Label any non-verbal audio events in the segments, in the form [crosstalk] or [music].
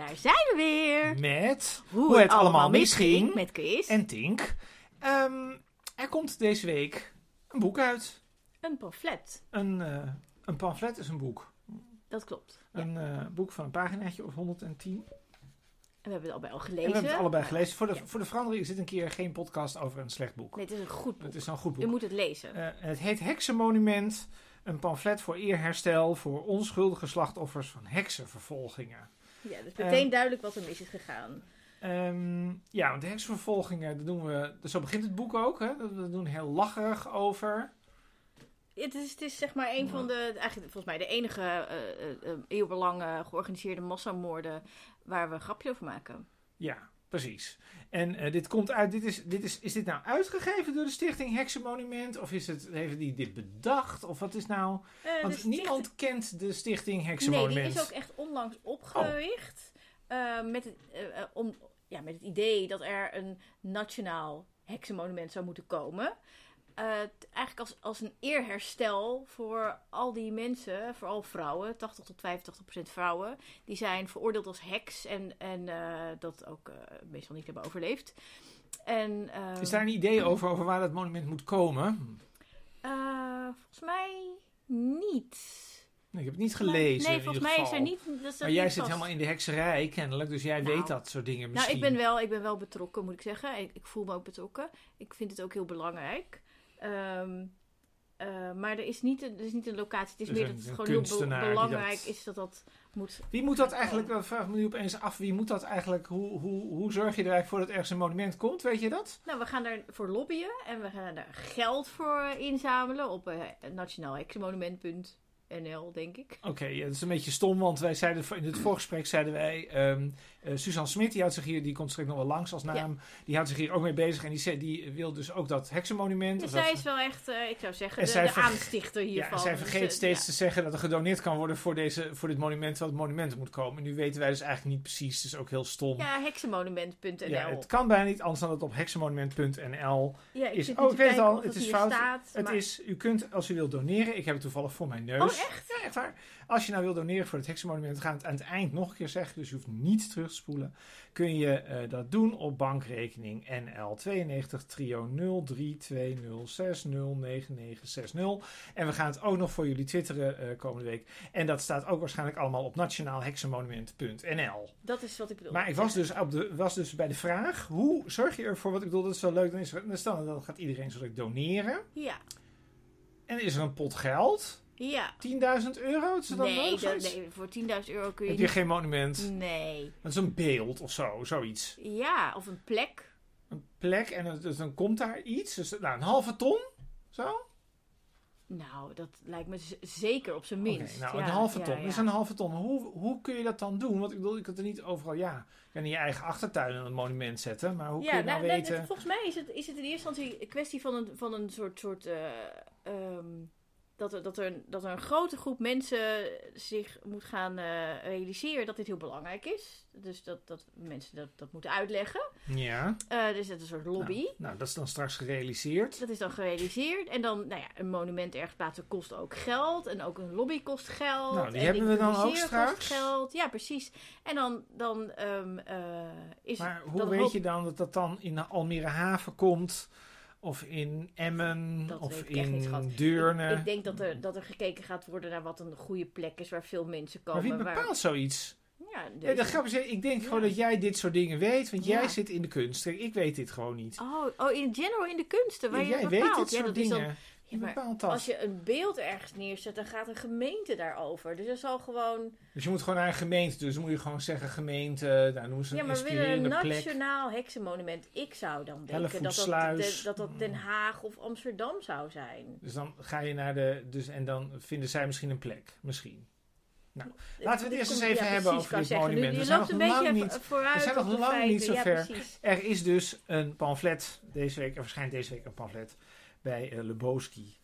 Daar zijn we weer. Met hoe, het allemaal misging. Met Chris. En Tink. Ehm, er komt deze week een boek uit. Een pamflet. Een, eh, een pamflet is een boek. Dat klopt. Ja. Een eh, boek van een paginaatje of 110. En we hebben het allebei al En gelezen. we hebben het allebei gelezen. Voor de, Ja. voor de verandering is dit een keer geen podcast over een slecht boek. Nee, het is een goed boek. Het is een goed Je boek. moet het lezen. Eh, het heet Heksenmonument. Een pamflet voor eerherstel voor onschuldige slachtoffers van heksenvervolgingen. Ja, dus meteen duidelijk wat er mis is gegaan. Ehm, ja, want de heksenvervolgingen, dat doen we, dus zo begint het boek ook. Hè? Dat We doen heel lacherig over. Het is, het is zeg maar een van de, eigenlijk volgens mij de enige eh, eh, eeuwenlange georganiseerde massamoorden waar we een grapje over maken. Ja, precies. En eh, dit komt uit, dit is, dit is, is dit nou uitgegeven door de stichting Heksenmonument? Of is het, heeft die dit bedacht? Of wat is nou... Eh, Want niemand kent de stichting Nee, Heksenmonument. die is ook echt onlangs opgericht. eh, met, het, om, ja, met het idee dat er een nationaal heksenmonument zou moeten komen. Eh, eigenlijk als, als een eerherstel voor al die mensen, vooral vrouwen, 80 tot 85 procent vrouwen, die zijn veroordeeld als heks en, en eh, dat ook eh, meestal niet hebben overleefd. En, eh, Is daar een idee over, over waar dat monument moet komen? volgens mij niet. Nee, ik heb het niet gelezen Nee, volgens mij is er niet. Dat staat Maar jij niet zit vast. helemaal in de hekserij kennelijk, dus jij Nou, weet dat soort dingen Nou, misschien. ik ben, wel, ik ben wel betrokken, moet ik zeggen. Ik, ik voel me ook betrokken. Ik vind het ook heel belangrijk. Ehm, eh, maar er is, niet een, er is niet een locatie. Het is Dus meer dat het gewoon heel be- belangrijk dat- is dat dat moet. Wie moet dat eigenlijk, dat vraag ik me nu opeens af, wie moet dat eigenlijk, hoe, hoe, hoe zorg je er eigenlijk voor dat ergens een monument komt, weet je dat? Nou, we gaan daarvoor lobbyen en we gaan daar geld voor eh, inzamelen op uh, nationaalheksenmonument.nl, denk ik. Oké, ja, dat is een beetje stom, want wij zeiden in het voorgesprek zeiden wij, ehm eh, Suzanne Smit, die houdt zich hier, die komt straks nog wel langs als naam, die houdt zich hier ook mee bezig en die, zei, die wil dus ook dat heksenmonument. Dus dat- zij is wel echt, eh, ik zou zeggen, En de, zij de verge- aanstichter ja, hiervan. en zij Dus, vergeet eh, steeds ja. te zeggen dat er gedoneerd kan worden voor, deze, voor dit monument, terwijl het monument moet komen. En nu weten wij dus eigenlijk niet precies, dus ook heel stom. Ja, heksenmonument.nl. Ja, het kan bijna niet anders dan dat op heksenmonument.nl Ja, ik is- oh, ik weet al, het is fout. Staat, Het maar- is, u kunt, als u wilt doneren, ik heb het toevallig voor mijn neus. Oh, echt? Ja, echt waar. Als je nou wil doneren voor het heksenmonument, we gaan het aan het eind nog een keer zeggen, dus je hoeft niet terug te spoelen. Kun je eh, dat doen op bankrekening NL 92 trio 0320609960. En we gaan het ook nog voor jullie twitteren eh, komende week. En dat staat ook waarschijnlijk allemaal op nationaalheksenmonument.nl. Dat is wat ik bedoel. Maar ik was dus, op de, was dus bij de vraag, hoe zorg je ervoor, wat ik bedoel, dat is wel leuk, dan, is er, dan, dan gaat iedereen zo doneren. Ja, En is er een pot geld, 10.000 ja. euro, is dat dan Nee, wel dat- nee, voor 10.000 euro kun je Heb je niet... geen monument? Nee. Dat is een beeld of zo, zoiets. Ja, of een plek. Een plek en dan- dus dan komt daar iets. Dus nou, een halve ton, zo? Nou, dat lijkt me zeker op zijn minst. nou, Ja, een halve ton. ja. Dus een halve ton. Hoe, hoe kun je dat dan doen? Want ik bedoel, ik kan er niet overal, ja, je kan in je eigen achtertuin een monument zetten. Maar hoe kun je nou, nou, nou, weten... volgens mij is het, is het in eerste instantie een kwestie van een, van een soort. soort eh, ehm, dat, er, dat, er, een- dat er een grote groep mensen zich moet gaan eh, realiseren dat dit heel belangrijk is. Dus dat, dat mensen dat, dat moeten uitleggen. Ja, Eh, dus dat is een soort lobby. nou, nou, dat is dan straks gerealiseerd. Dat is dan gerealiseerd. En dan, nou ja, een monument ergens plaatsen kost ook geld. En ook een lobby kost geld. Nou, die en hebben we dan ook straks. Kost geld. Ja, precies. En dan, dan ehm, eh, is Maar hoe weet je dan dat dat dan in Almere Haven komt? Of in Emmen? Dat of in Deurne? Ik, ik denk dat er, dat er gekeken gaat worden naar wat een goede plek is waar veel mensen maar komen. wie waar- bepaalt zoiets? ja, de grap is, ik denk gewoon dat jij dit soort dingen weet, want Ja. jij zit in de kunst. Ik weet dit gewoon niet. Oh, oh, in general in de kunsten, waar je jij dat weet bepaalt. dit soort dat is dan, dingen. Ja, Wie maar bepaalt dat? als je een beeld ergens neerzet, dan gaat een gemeente daarover. Dus er zal gewoon... Dus je moet gewoon naar een gemeente. Dus dan moet je gewoon zeggen gemeente. Nou, noemen ze Ja, een maar we willen een plek. nationaal heksenmonument. Ik zou dan denken dat dat, de- dat dat Den Haag of Amsterdam zou zijn. Dus dan ga je naar de... Dus, en dan vinden zij misschien een plek. Misschien. Nou, laten we het eerst eens even ja, hebben over dit zeggen. Nu- monument. Je We zijn loopt een nog lang beetje niet- vooruit we zijn nog lang niet feiten. zo Ja, ver. precies. Er is dus een pamflet deze week. Er verschijnt deze week een pamflet bij uh, Lebowski.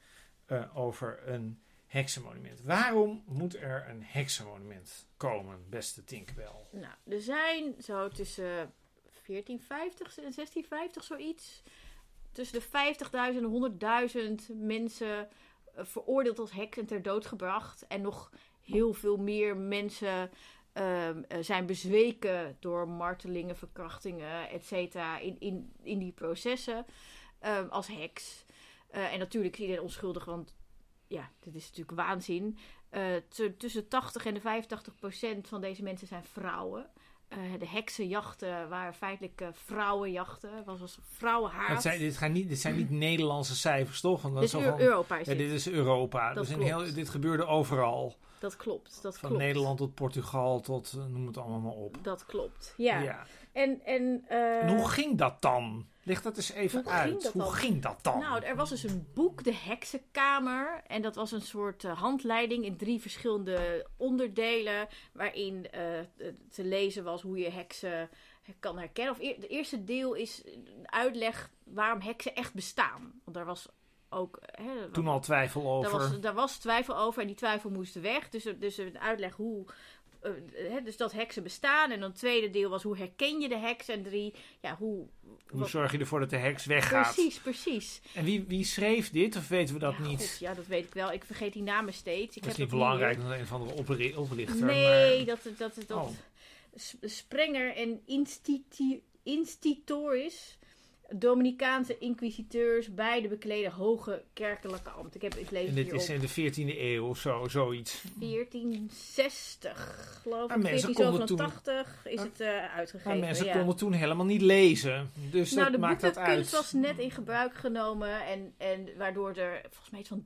eh, over een heksenmonument. Waarom moet er een heksenmonument komen, beste Tinkerbell? Nou, er zijn zo tussen 1450 en 1650 zoiets. Tussen de 50.000 en 100.000 mensen eh, veroordeeld als heks en ter dood gebracht. En nog heel veel meer mensen ehm, eh, zijn bezweken door martelingen, verkrachtingen, et cetera, in, in, in die processen ehm, als heks. Eh, en natuurlijk is iedereen onschuldig, want ja, dit is natuurlijk waanzin. Eh, tussen 80 en de 85 procent van deze mensen zijn vrouwen. Eh, de heksenjachten waren feitelijk vrouwenjachten. Was als vrouwenhaat. Het zijn, dit, gaan niet, dit zijn niet [clears throat] Nederlandse cijfers, toch? Want dat Dit is wel- Europa. Is ja, dit. is Europa. Dat Dus in heel, dit gebeurde overal. Dat klopt. Dat Van klopt. Nederland tot Portugal tot noem het allemaal maar op. Dat klopt. Ja. Ja. En, en, eh, En hoe ging dat dan? Leg dat eens even hoe uit. ging hoe dan? ging dat dan? Nou, er was dus een boek, De Heksenkamer. En dat was een soort eh, handleiding in drie verschillende onderdelen. Waarin eh, te lezen was hoe je heksen kan herkennen. Of de eerste deel is een uitleg waarom heksen echt bestaan. Want daar was ook. Hè, Toen al twijfel daar over. was, daar was twijfel over en die twijfel moest weg. Dus, er- dus een uitleg hoe. Eh, dus dat heksen bestaan. En dan het tweede deel was hoe herken je de heks. En drie, ja, hoe. Hoe wat- zorg je ervoor dat de heks weggaat? precies, precies. En wie, wie schreef dit? Of weten we dat ja, niet? God, ja, dat weet ik wel. Ik vergeet die namen steeds. Ik dat is niet belangrijk, dat een van de oplichter. Nee, maar... dat dat, dat, dat Oh. Sprenger en Institutoris, Dominicaanse inquisiteurs, beide bekleden hoge kerkelijke ambt. Ik heb ik lees En het dit is in de 14e eeuw of zo, zoiets. 1460, geloof ik. mensen konden toen- 1487 is het eh, uitgegeven. Maar mensen ja. konden toen helemaal niet lezen. Dus nou, de dat maakt dat uit. was net in gebruik genomen. En, en waardoor er volgens mij iets van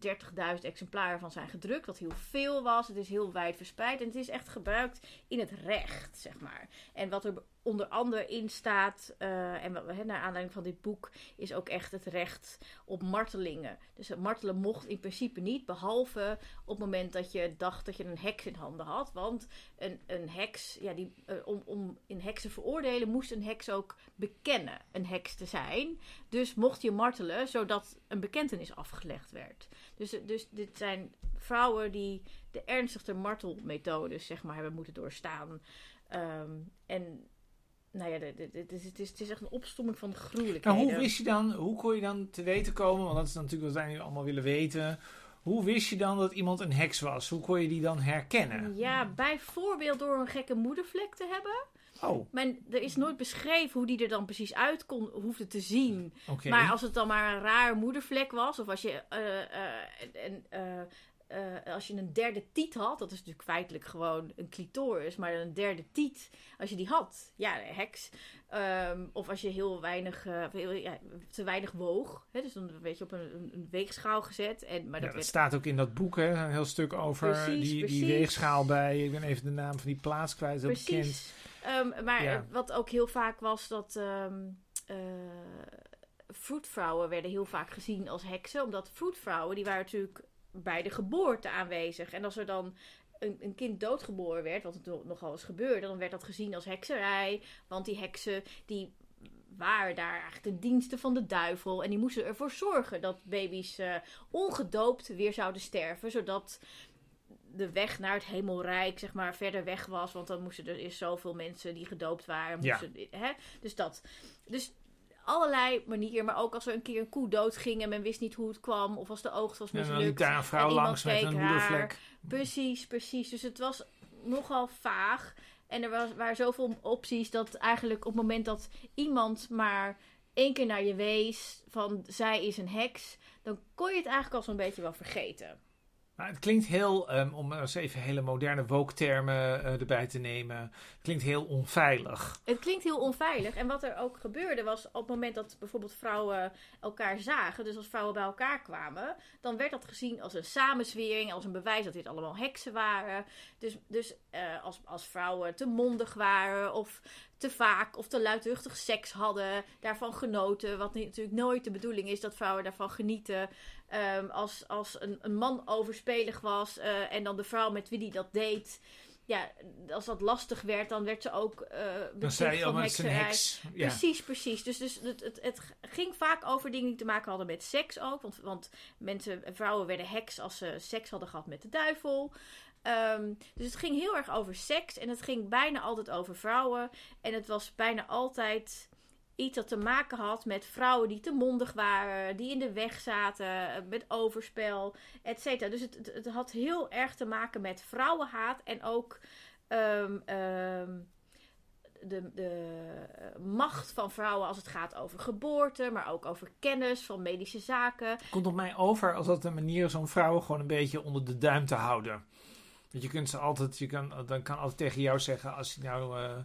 30.000 exemplaren van zijn gedrukt. Wat heel veel was. Het is heel wijd verspreid. En het is echt gebruikt in het recht, zeg maar. En wat er onder andere in staat, eh, en naar aanleiding van dit boek, is ook echt het recht op martelingen. Dus martelen mocht in principe niet, behalve op het moment dat je dacht dat je een heks in handen had. Want een, een heks, ja, die, eh, om, om in heks te veroordelen, moest een heks ook bekennen een heks te zijn. Dus mocht je martelen, zodat een bekentenis afgelegd werd. Dus, dus dit zijn vrouwen die de ernstigste martelmethodes, zeg maar, hebben moeten doorstaan. Ehm, en nou ja, is- het is, het is echt een opstomming van de gruwelijkheden. hoe wist je dan, hoe kon je dan te weten komen, want dat is natuurlijk wat wij nu allemaal willen weten. Hoe wist je dan dat iemand een heks was? Hoe kon je die dan herkennen? Ja, bijvoorbeeld door een gekke moedervlek te hebben. Oh, Maar er is nooit beschreven hoe die er dan precies uit kon, hoefde te zien. Maar als het dan maar een raar moedervlek was, of als je, eh, en, eh, eh, als je een derde tiet had, dat is natuurlijk feitelijk gewoon een clitoris, maar een derde tiet, als je die had, ja, heks. Ehm, of als je heel weinig, eh, heel- ja, te weinig woog, hè, dus dan werd je op een, een, weegschaal gezet. En, maar Ja, dat werd staat ook in dat boek, hè, een heel stuk over Precies, die, die weegschaal bij. Ik ben even de naam van die plaats kwijt, dat is bekend. Precies. Ehm, maar Ja. eh, wat ook heel vaak was dat ehm eh, vroedvrouwen werden heel vaak gezien als heksen. Omdat vroedvrouwen, die waren natuurlijk bij de geboorte aanwezig. En als er dan een, een kind doodgeboren werd, wat het nogal eens gebeurde, dan werd dat gezien als hekserij. Want die heksen, die waren daar eigenlijk ten dienste van de duivel. En die moesten ervoor zorgen dat baby's eh, ongedoopt weer zouden sterven. Zodat de weg naar het hemelrijk, zeg maar, verder weg was. Want dan moesten er eerst zoveel mensen die gedoopt waren. Ja. Moesten, hè? Dus dat. Dus allerlei manieren. Maar ook als er een keer een koe doodging en men wist niet hoe het kwam. Of als de oogst was En dan mislukt. daar een vrouw langs met een moedervlek. Precies, precies. Dus het was nogal vaag. En er was, waren zoveel opties dat eigenlijk op het moment dat iemand maar één keer naar je wees van zij is een heks, dan kon je het eigenlijk al zo'n beetje wel vergeten. Maar het klinkt heel, ehm, om eens even hele moderne woke-termen eh, erbij te nemen, het klinkt heel onveilig. Het klinkt heel onveilig. En wat er ook gebeurde was op het moment dat bijvoorbeeld vrouwen elkaar zagen, dus als vrouwen bij elkaar kwamen, dan werd dat gezien als een samenzwering, als een bewijs dat dit allemaal heksen waren. Dus, dus eh, als, als vrouwen te mondig waren of te vaak of te luidruchtig seks hadden, daarvan genoten, wat natuurlijk nooit de bedoeling is dat vrouwen daarvan genieten. Ehm, als als een, een man overspelig was eh, en dan de vrouw met wie die dat deed, ja, als dat lastig werd, dan werd ze ook eh Dan zei je, van oh, een hekserij. heks. Ja. Precies, precies. Dus, dus het, het, het ging vaak over dingen die te maken hadden met seks ook. Want, want mensen, vrouwen werden heks als ze seks hadden gehad met de duivel. Ehm, dus het ging heel erg over seks. En het ging bijna altijd over vrouwen. En het was bijna altijd iets dat te maken had met vrouwen die te mondig waren. Die in de weg zaten. eh, Met overspel, et cetera. Dus het, het, had heel erg te maken met vrouwenhaat. En ook ehm, ehm, de, de macht van vrouwen als het gaat over geboorte, maar ook over kennis van medische zaken. Komt op mij over als dat een manier is om vrouwen gewoon een beetje onder de duim te houden. Want je kunt ze altijd, je kan, dan kan altijd tegen jou zeggen, als je nou uh,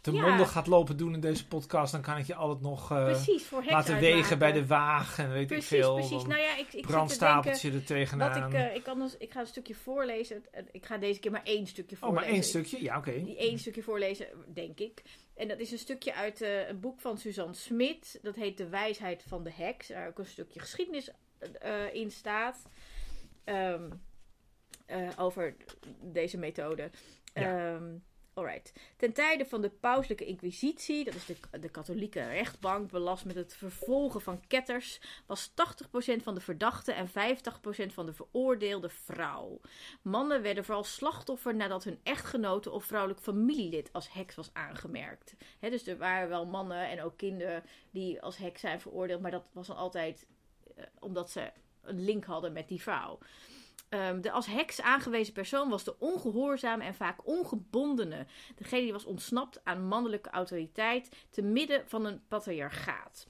te Ja. mondig gaat lopen doen in deze podcast, dan kan ik je altijd nog eh, precies, voor heks laten uitmaken. wegen bij de waag en weet Precies, ik veel. precies. Nou ja, ik, ik zit te denken... brandstapeltje er Wat tegenaan. ik, eh, ik, kan dus, ik ga een stukje voorlezen. En Ik ga deze keer maar één stukje oh, voorlezen. maar één stukje? Ja, oké. Die één stukje voorlezen, denk ik. En dat is een stukje uit eh, een boek van Suzanne Smit. Dat heet De Wijsheid van de Heks. Daar ook een stukje geschiedenis eh, in staat. Ehm, eh, over deze methode. Ja. Ehm, alright. Ten tijde van de pauselijke inquisitie, dat is de, de katholieke rechtbank, belast met het vervolgen van ketters, was 80% van de verdachten en 85% van de veroordeelde vrouw. Mannen werden vooral slachtoffer nadat hun echtgenote of vrouwelijk familielid als heks was aangemerkt. Dus er waren wel mannen en ook kinderen die als heks zijn veroordeeld, maar dat was dan altijd eh, omdat ze een link hadden met die vrouw. Ehm, de als heks aangewezen persoon was de ongehoorzame en vaak ongebondene. Degene die was ontsnapt aan mannelijke autoriteit te midden van een patriarchaat.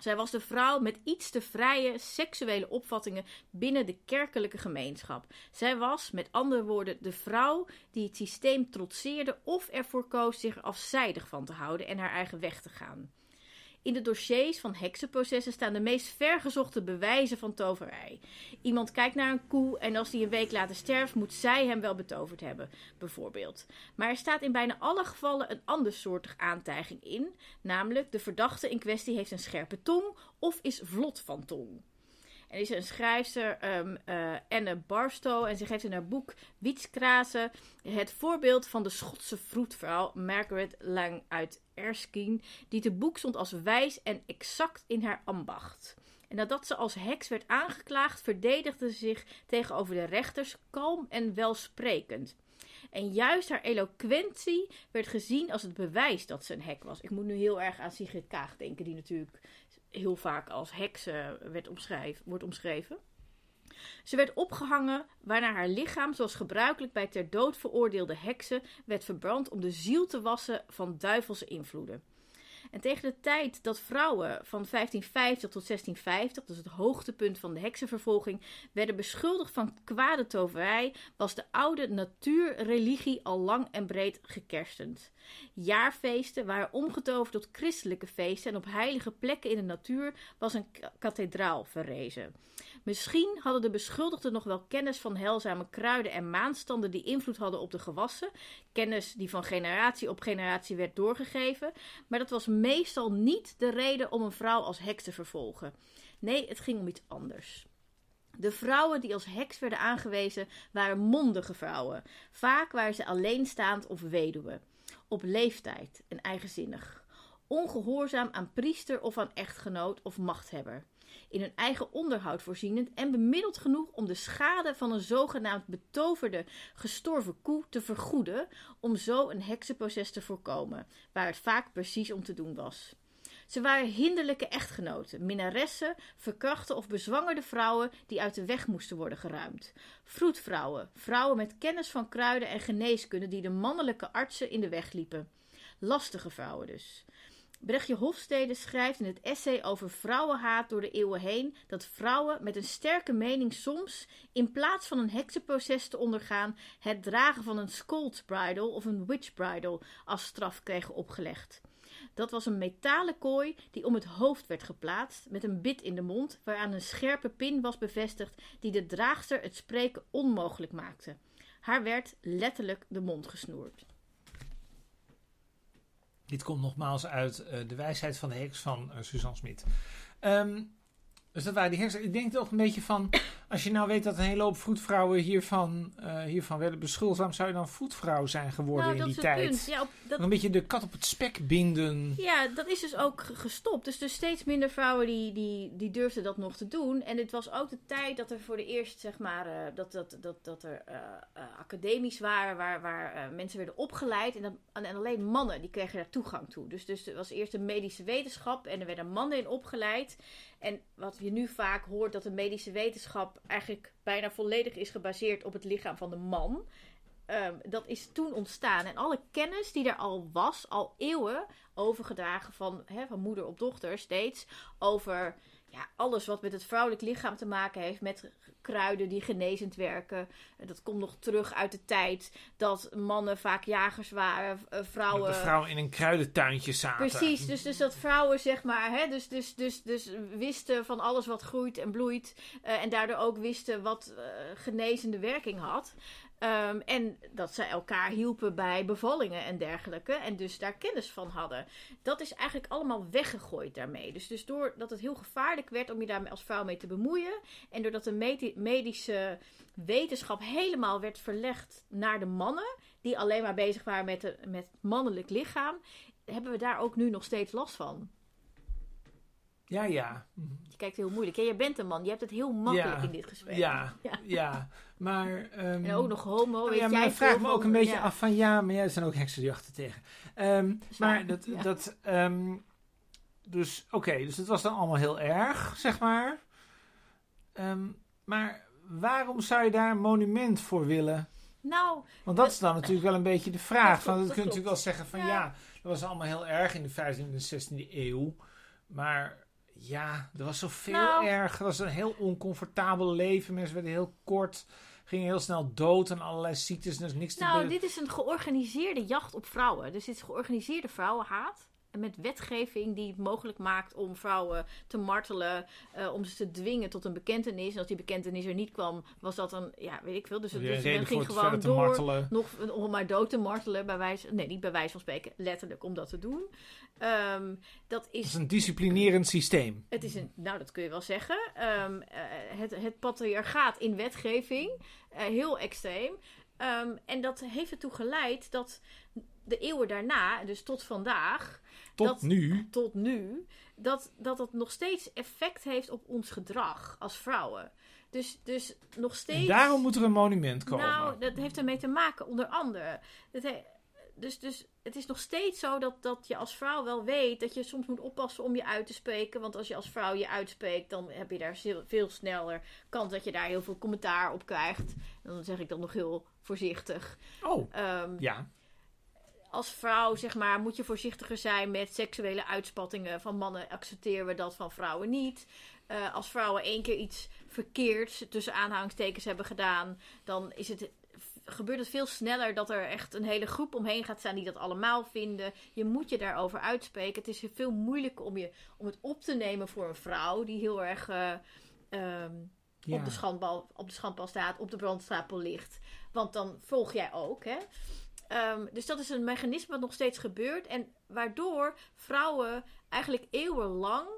Zij was de vrouw met iets te vrije seksuele opvattingen binnen de kerkelijke gemeenschap. Zij was, met andere woorden, de vrouw die het systeem trotseerde of ervoor koos zich afzijdig van te houden en haar eigen weg te gaan. In de dossiers van heksenprocessen staan de meest vergezochte bewijzen van toverij. Iemand kijkt naar een koe en als die een week later sterft, moet zij hem wel betoverd hebben, bijvoorbeeld. Maar er staat in bijna alle gevallen een andersoortig aantijging in, namelijk de verdachte in kwestie heeft een scherpe tong of is vlot van tong. Er is een schrijfster, ehm, eh, Anne Barstow, en ze geeft in haar boek Wietskrazen het voorbeeld van de Schotse vroedvrouw Margaret Lang uit Erskine, die te boek stond als wijs en exact in haar ambacht. En nadat ze als heks werd aangeklaagd, verdedigde ze zich tegenover de rechters kalm en welsprekend. En juist haar eloquentie werd gezien als het bewijs dat ze een hek was. Ik moet nu heel erg aan Sigrid Kaag denken, die natuurlijk heel vaak als heks eh, werd omschrijf, wordt omschreven. Ze werd opgehangen, waarna haar lichaam, zoals gebruikelijk bij ter dood veroordeelde heksen, werd verbrand om de ziel te wassen van duivelse invloeden. En tegen de tijd dat vrouwen van 1550 tot 1650, dus het hoogtepunt van de heksenvervolging, werden beschuldigd van kwade toverij, was de oude natuurreligie al lang en breed gekerstend. Jaarfeesten waren omgetoverd tot christelijke feesten en op heilige plekken in de natuur was een ka- kathedraal verrezen. Misschien hadden de beschuldigden nog wel kennis van heilzame kruiden en maanstanden die invloed hadden op de gewassen, kennis die van generatie op generatie werd doorgegeven, maar dat was meestal niet de reden om een vrouw als heks te vervolgen. Nee, het ging om iets anders. De vrouwen die als heks werden aangewezen waren mondige vrouwen. Vaak waren ze alleenstaand of weduwe. Op leeftijd en eigenzinnig. Ongehoorzaam aan priester of aan echtgenoot of machthebber. In hun eigen onderhoud voorzienend en bemiddeld genoeg om de schade van een zogenaamd betoverde gestorven koe te vergoeden, om zo een heksenproces te voorkomen, waar het vaak precies om te doen was. Ze waren hinderlijke echtgenoten, minnaressen, verkrachte of bezwangerde vrouwen die uit de weg moesten worden geruimd. Vroedvrouwen, vrouwen met kennis van kruiden en geneeskunde die de mannelijke artsen in de weg liepen. Lastige vrouwen dus. Brechtje Hofstede schrijft in het essay over vrouwenhaat door de eeuwen heen dat vrouwen met een sterke mening soms, in plaats van een heksenproces te ondergaan, het dragen van een scold bridle of een witch bridle als straf kregen opgelegd. Dat was een metalen kooi die om het hoofd werd geplaatst, met een bit in de mond, waaraan een scherpe pin was bevestigd die de draagster het spreken onmogelijk maakte. Haar werd letterlijk de mond gesnoerd. Dit komt nogmaals uit eh, De Wijsheid van de Heks van eh, Suzanne Smit. Ehm, dus dat waren die heksen. Ik denk toch een beetje van... Als je nou weet dat een hele hoop vroedvrouwen hiervan, eh, hiervan werden beschuldigd... waarom zou je dan vroedvrouw zijn geworden nou, in die tijd? punt. Ja, op, dat, Een beetje de kat op het spek binden. Ja, dat is dus ook ge- gestopt. Dus er steeds minder vrouwen die, die, die durfden dat nog te doen. En het was ook de tijd dat er voor de eerst, zeg maar, eh, dat, dat, dat, dat er eh eh, academisch waren waar, waar mensen werden opgeleid. En, dat, en en alleen mannen, die kregen daar toegang toe. Dus, dus er was eerst een medische wetenschap en er werden mannen in opgeleid. En wat je nu vaak hoort, dat de medische wetenschap eigenlijk bijna volledig is gebaseerd op het lichaam van de man. ehm, dat is toen ontstaan. En alle kennis die er al was, al eeuwen overgedragen van, van moeder op dochter steeds, over ja, alles wat met het vrouwelijk lichaam te maken heeft, met kruiden die genezend werken. En Dat komt nog terug uit de tijd dat mannen vaak jagers waren, eh, Dat vrouwen. de vrouwen in een kruidentuintje zaten. Precies, dus, dus dat vrouwen zeg maar, hè, dus, dus, dus, dus wisten van alles wat groeit en bloeit. eh, en daardoor ook wisten wat eh, genezende werking had. Ehm, en dat ze elkaar hielpen bij bevallingen en dergelijke. En dus daar kennis van hadden. Dat is eigenlijk allemaal weggegooid daarmee. Dus, dus doordat het heel gevaarlijk werd om je daar als vrouw mee te bemoeien. En doordat de medi- medische wetenschap helemaal werd verlegd naar de mannen. Die alleen maar bezig waren met, met mannelijk lichaam. Hebben we daar ook nu nog steeds last van. Ja, ja. Je kijkt heel moeilijk. Ja, je bent een man. Je hebt het heel makkelijk Ja. in dit gesprek. Ja, [laughs] Ja. ja. Maar... ehm, En ook nog homo. Oh weet ja, maar ik vraag me ook een beetje af van ja, maar ja, er zijn ook heksen die achter tegen. Ehm, maar dat, dat ehm, dus oké, dus het was dan allemaal heel erg, zeg maar. Maar waarom zou je daar een monument voor willen? Nou, Want dat is dan natuurlijk wel een beetje de vraag. Dat klopt, van, dat dat kun je natuurlijk wel zeggen van. Ja. dat was allemaal heel erg in de 15e en 16e eeuw. Maar ja, er was zoveel Nou. erg. Het was een heel oncomfortabel leven. Mensen werden heel kort, gingen heel snel dood aan allerlei ziektes. En is niks te nou dit is een georganiseerde jacht op vrouwen. Dus dit is georganiseerde vrouwenhaat. Met wetgeving die het mogelijk maakt om vrouwen te martelen. eh, om ze te dwingen tot een bekentenis. En als die bekentenis er niet kwam, was dat een, ja, weet ik veel. Dus, dus men reden ging het gewoon door. martelen. Nog om maar dood te martelen, bij wijze, nee, niet bij wijze van spreken, letterlijk om dat te doen. Ehm, dat Het is is een disciplinerend systeem. Het is een, nou dat kun je wel zeggen. Ehm, eh, het, het patriarchaat in wetgeving, eh, heel extreem. Ehm, en dat heeft ertoe geleid dat de eeuwen daarna, dus tot vandaag, Tot Dat- nu. tot nu, dat, dat het nog steeds effect heeft op ons gedrag als vrouwen. Dus, dus nog steeds. En daarom moet er een monument komen. Nou, dat heeft ermee te maken, onder andere. Dat he- dus, dus het is nog steeds zo dat, dat je als vrouw wel weet dat je soms moet oppassen om je uit te spreken. Want als je als vrouw je uitspreekt, dan heb je daar veel, sneller kans dat je daar heel veel commentaar op krijgt. En dan zeg ik dat nog heel voorzichtig. oh, Ehm, ja. Als vrouw, zeg maar, moet je voorzichtiger zijn met seksuele uitspattingen van mannen. Accepteren we dat van vrouwen niet. Eh, als vrouwen één keer iets verkeerds tussen aanhalingstekens hebben gedaan, dan is het, gebeurt het veel sneller dat er echt een hele groep omheen gaat staan die dat allemaal vinden. Je moet je daarover uitspreken. Het is veel moeilijker om, je, om het op te nemen voor een vrouw die heel erg eh, ehm, ja. op, de schandbal, op de schandpaal staat, op de brandstapel ligt. Want dan volg jij ook. Hè? Ehm, dus dat is een mechanisme wat nog steeds gebeurt. En waardoor vrouwen eigenlijk eeuwenlang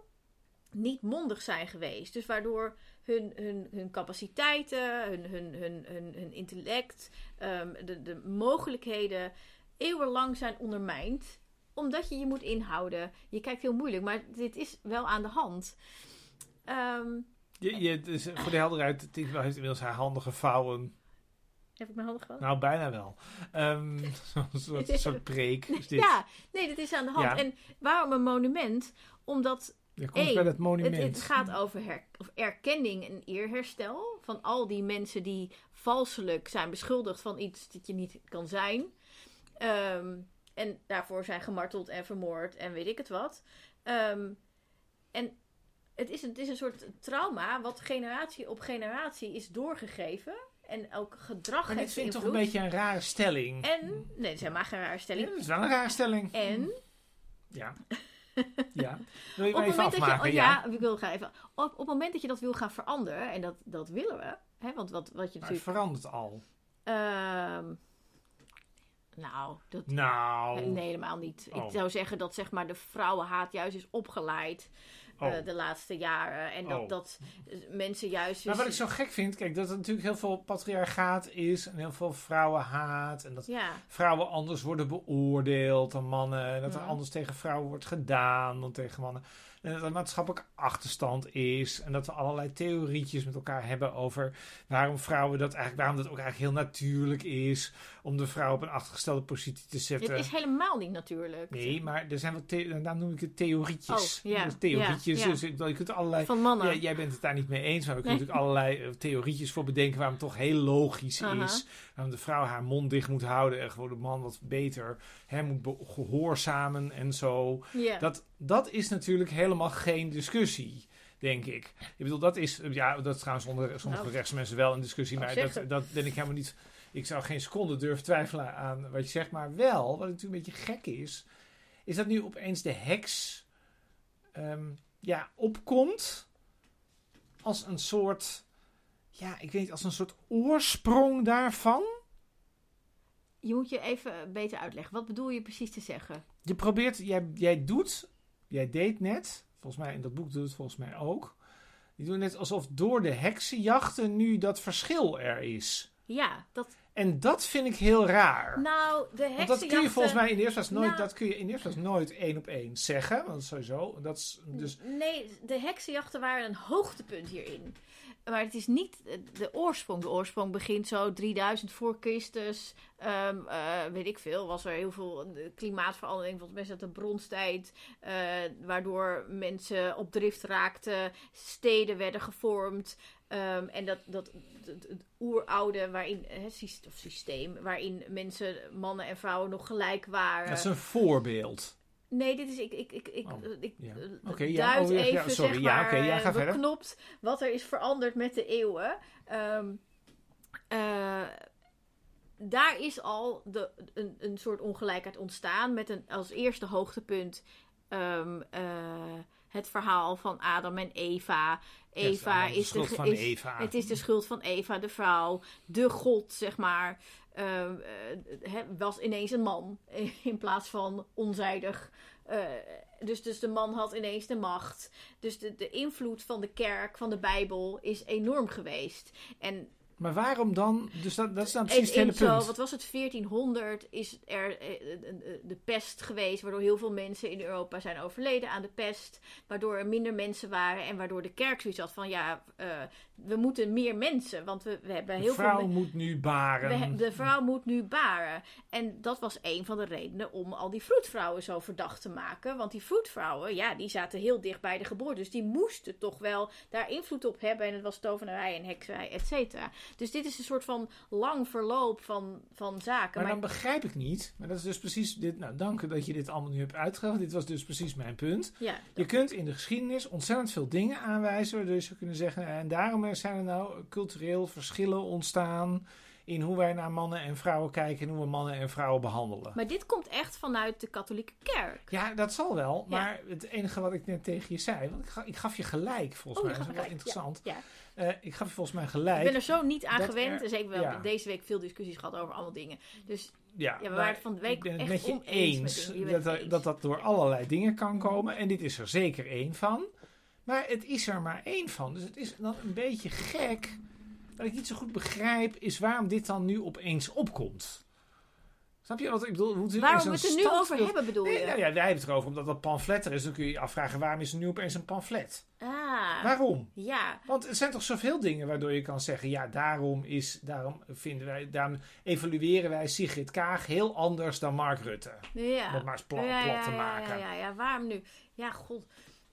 niet mondig zijn geweest. Dus waardoor hun, hun, hun capaciteiten, hun, hun, hun, hun, hun intellect, ehm, de, de mogelijkheden eeuwenlang zijn ondermijnd. Omdat je je moet inhouden. Je kijkt heel moeilijk, maar dit is wel aan de hand. Ehm, Je, je, dus voor de helderheid, Tinkerbell heeft inmiddels haar handen gevouwen. Heb ik mijn handen gewoon? Nou, bijna wel. Ehm [laughs] Zo'n soort, [laughs] preek is dit. Ja, nee, dat is aan de hand. Ja. En waarom een monument? Omdat Je komt één, bij het monument. het gaat over her- of erkenning en eerherstel van al die mensen die valselijk zijn beschuldigd van iets dat je niet kan zijn. Ehm, en daarvoor zijn gemarteld en vermoord en weet ik het wat. Ehm, en het is, het is een soort trauma wat generatie op generatie is doorgegeven. En ook gedrag maar dit vind ik toch een beetje een rare stelling. En, nee, dat is helemaal geen rare Ja, stelling. dat is wel een rare stelling. En Ja. ja. Wil je op het even moment dat je, oh, ja. ja, ik wil gaan even. Op, op het moment dat je dat wil gaan veranderen, en dat, dat willen we, hè, want wat, wat je Maar het natuurlijk. verandert al. ehm, nou, dat. Nou. Nee, helemaal niet. Oh. Ik zou zeggen dat zeg maar, de vrouwenhaat juist is opgeleid Oh. eh, de laatste jaren. En dat, Oh. dat mensen juist. Maar wat ik zo gek vind, kijk, dat er natuurlijk heel veel patriarchaat is en heel veel vrouwenhaat. En dat Ja, vrouwen anders worden beoordeeld dan mannen. En dat er anders tegen vrouwen wordt gedaan dan tegen mannen. En dat er maatschappelijk achterstand is. En dat we allerlei theorietjes met elkaar hebben over waarom vrouwen dat eigenlijk, waarom dat ook eigenlijk heel natuurlijk is. Om de vrouw op een achtergestelde positie te zetten. het is helemaal niet natuurlijk. Nee, maar er zijn wel, the- daarom noem ik het theorietjes. Oh, ja, Dus theorietjes je, Ja. dus, je kunt allerlei... Van mannen. Jij, jij bent het daar niet mee eens, maar we kunnen Nee. natuurlijk allerlei eh, theorietjes voor bedenken waarom het toch heel logisch is. Waarom de vrouw haar mond dicht moet houden en gewoon de man wat beter hè, moet gehoorzamen en zo. ja. Dat, dat is natuurlijk helemaal geen discussie, denk ik. Ik bedoel, dat is, ja, dat is trouwens onder sommige Nou, rechtsmensen wel een discussie, maar dat, dat ben ik helemaal niet. Ik zou geen seconde durven twijfelen aan wat je zegt, maar wel, wat natuurlijk een beetje gek is, is dat nu opeens de heks ehm, ja, opkomt als een soort, ja, ik weet niet, als een soort oorsprong daarvan. Je moet je even beter uitleggen. Wat bedoel je precies te zeggen? Je probeert, jij, jij doet, jij deed net, volgens mij in dat boek doet het volgens mij ook. Je doet net alsof door de heksenjachten nu dat verschil er is. Ja, dat... En dat vind ik heel raar. Nou, de Want dat kun je heksenjachten- volgens mij in de eerste plaats nooit, Nou- dat kun je in de eerste plaats nooit één op één zeggen. Want sowieso, dat is dus... Nee, de heksenjachten waren een hoogtepunt hierin. Maar het is niet de oorsprong. De oorsprong begint zo 3000 voor Christus. Ehm, eh, weet ik veel. Was er heel veel eh, klimaatverandering. Volgens mij dat de bronstijd. eh, waardoor mensen op drift raakten. Steden werden gevormd. Ehm, en dat, dat het, het oeroude waarin, of systeem, waarin mensen, mannen en vrouwen nog gelijk waren. Dat is een voorbeeld. Nee, dit is. Ik, ik, ik, ik, Oh, ik ja. eh, ja, duid oh, ja, ja, even, sorry. zeg Ja, maar, ja, ga eh, verder. wat er is veranderd met de eeuwen. Ehm, eh, daar is al de, een, een soort ongelijkheid ontstaan met een, als eerste hoogtepunt ehm, eh, het verhaal van Adam en Eva. Eva Ja, is is, de schuld de, van is, Eva. het is de schuld van Eva, de vrouw, de god, zeg maar. ehm, eh, was ineens een man [laughs] in plaats van onzijdig. Eh, dus, dus de man had ineens de macht. Dus de, de invloed van de kerk, van de Bijbel, is enorm geweest. En Maar waarom dan? Dus dat, dat is dan in, precies het hele in zo, punt. wat was het, 1400 is er eh, eh, eh, de pest geweest, waardoor heel veel mensen in Europa zijn overleden aan de pest. Waardoor er minder mensen waren en waardoor de kerk zoiets had van ja, we moeten meer mensen, want we, we hebben De heel vrouw veel... me- moet nu baren. de vrouw moet nu baren. En dat was een van de redenen om al die vroedvrouwen zo verdacht te maken. Want die vroedvrouwen, ja, die zaten heel dicht bij de geboorte. Dus die moesten toch wel daar invloed op hebben. En het was tovenarij en hekserij, et cetera. Dus dit is een soort van lang verloop van, van zaken. Maar Maar, dan begrijp ik niet. Maar dat is dus precies dit. Nou, dank dat je dit allemaal nu hebt uitgelegd. Dit was dus precies mijn punt. ja, Je kunt in de geschiedenis ontzettend veel dingen aanwijzen. Waardoor je zou kunnen zeggen. En daarom zijn er nou cultureel verschillen ontstaan. In hoe wij naar mannen en vrouwen kijken. En hoe we mannen en vrouwen behandelen. maar dit komt echt vanuit de katholieke kerk. Ja, dat zal wel. Ja. Maar het enige wat ik net tegen je zei. Want ik, ga- ik gaf je gelijk volgens Oh, mij. Dat is wel interessant. Ja. Eh, ik gaf je volgens mij Ik gelijk. ben er zo niet aan gewend. er- Dus ik wel deze week veel discussies gehad over allemaal dingen. Dus Ja, we waren het van de week ik ben het echt met je oneens met. Je dat, eens. dat dat door allerlei dingen kan komen. En dit is er zeker één van. Maar het is er maar één van. Dus het is dan een beetje gek. Wat ik niet zo goed begrijp, is waarom dit dan nu opeens opkomt. Snap je wat ik bedoel? Er Waarom we het er nu over hebben, bedoel Nee, je? nou ja, wij hebben het erover omdat dat pamflet er is. Dan kun je je afvragen waarom is er nu opeens een pamflet? Ah, Waarom? ja. Want er zijn toch zoveel dingen waardoor je kan zeggen: ja, daarom, is, daarom vinden wij, daarom evalueren wij Sigrid Kaag heel anders dan Mark Rutte. Ja. Om het maar eens pla- ja, plat te maken. Ja, ja, ja, waarom nu? Ja, god,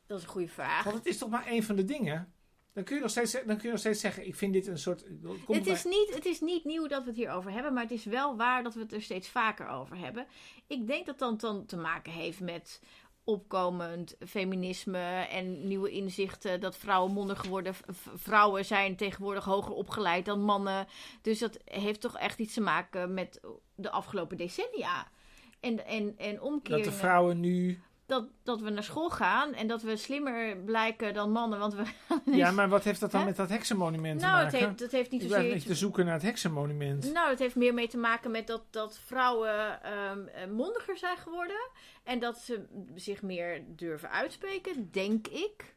dat is een goede vraag. Want het is toch maar één van de dingen. Dan kun je nog steeds, dan kun je nog steeds zeggen: ik vind dit een soort. het bij- is, niet, het is niet nieuw dat we het hier over hebben, maar het is wel waar dat we het er steeds vaker over hebben. Ik denk dat dat dan te maken heeft met opkomend feminisme en nieuwe inzichten. Dat vrouwen mondig geworden. Vrouwen zijn tegenwoordig hoger opgeleid dan mannen. Dus dat heeft toch echt iets te maken met de afgelopen decennia. En, en, en dat omkeringen. de vrouwen nu. Dat, dat we naar school gaan en dat we slimmer blijken dan mannen. Want we [laughs] Ja, maar wat heeft dat dan Hè? met dat heksenmonument nou, te maken? heeft, het heeft niet ik zozeer iets... te zoeken naar het heksenmonument. Nou, het heeft meer mee te maken met dat, dat vrouwen ehm, eh, mondiger zijn geworden. En dat ze zich meer durven uitspreken, denk ik.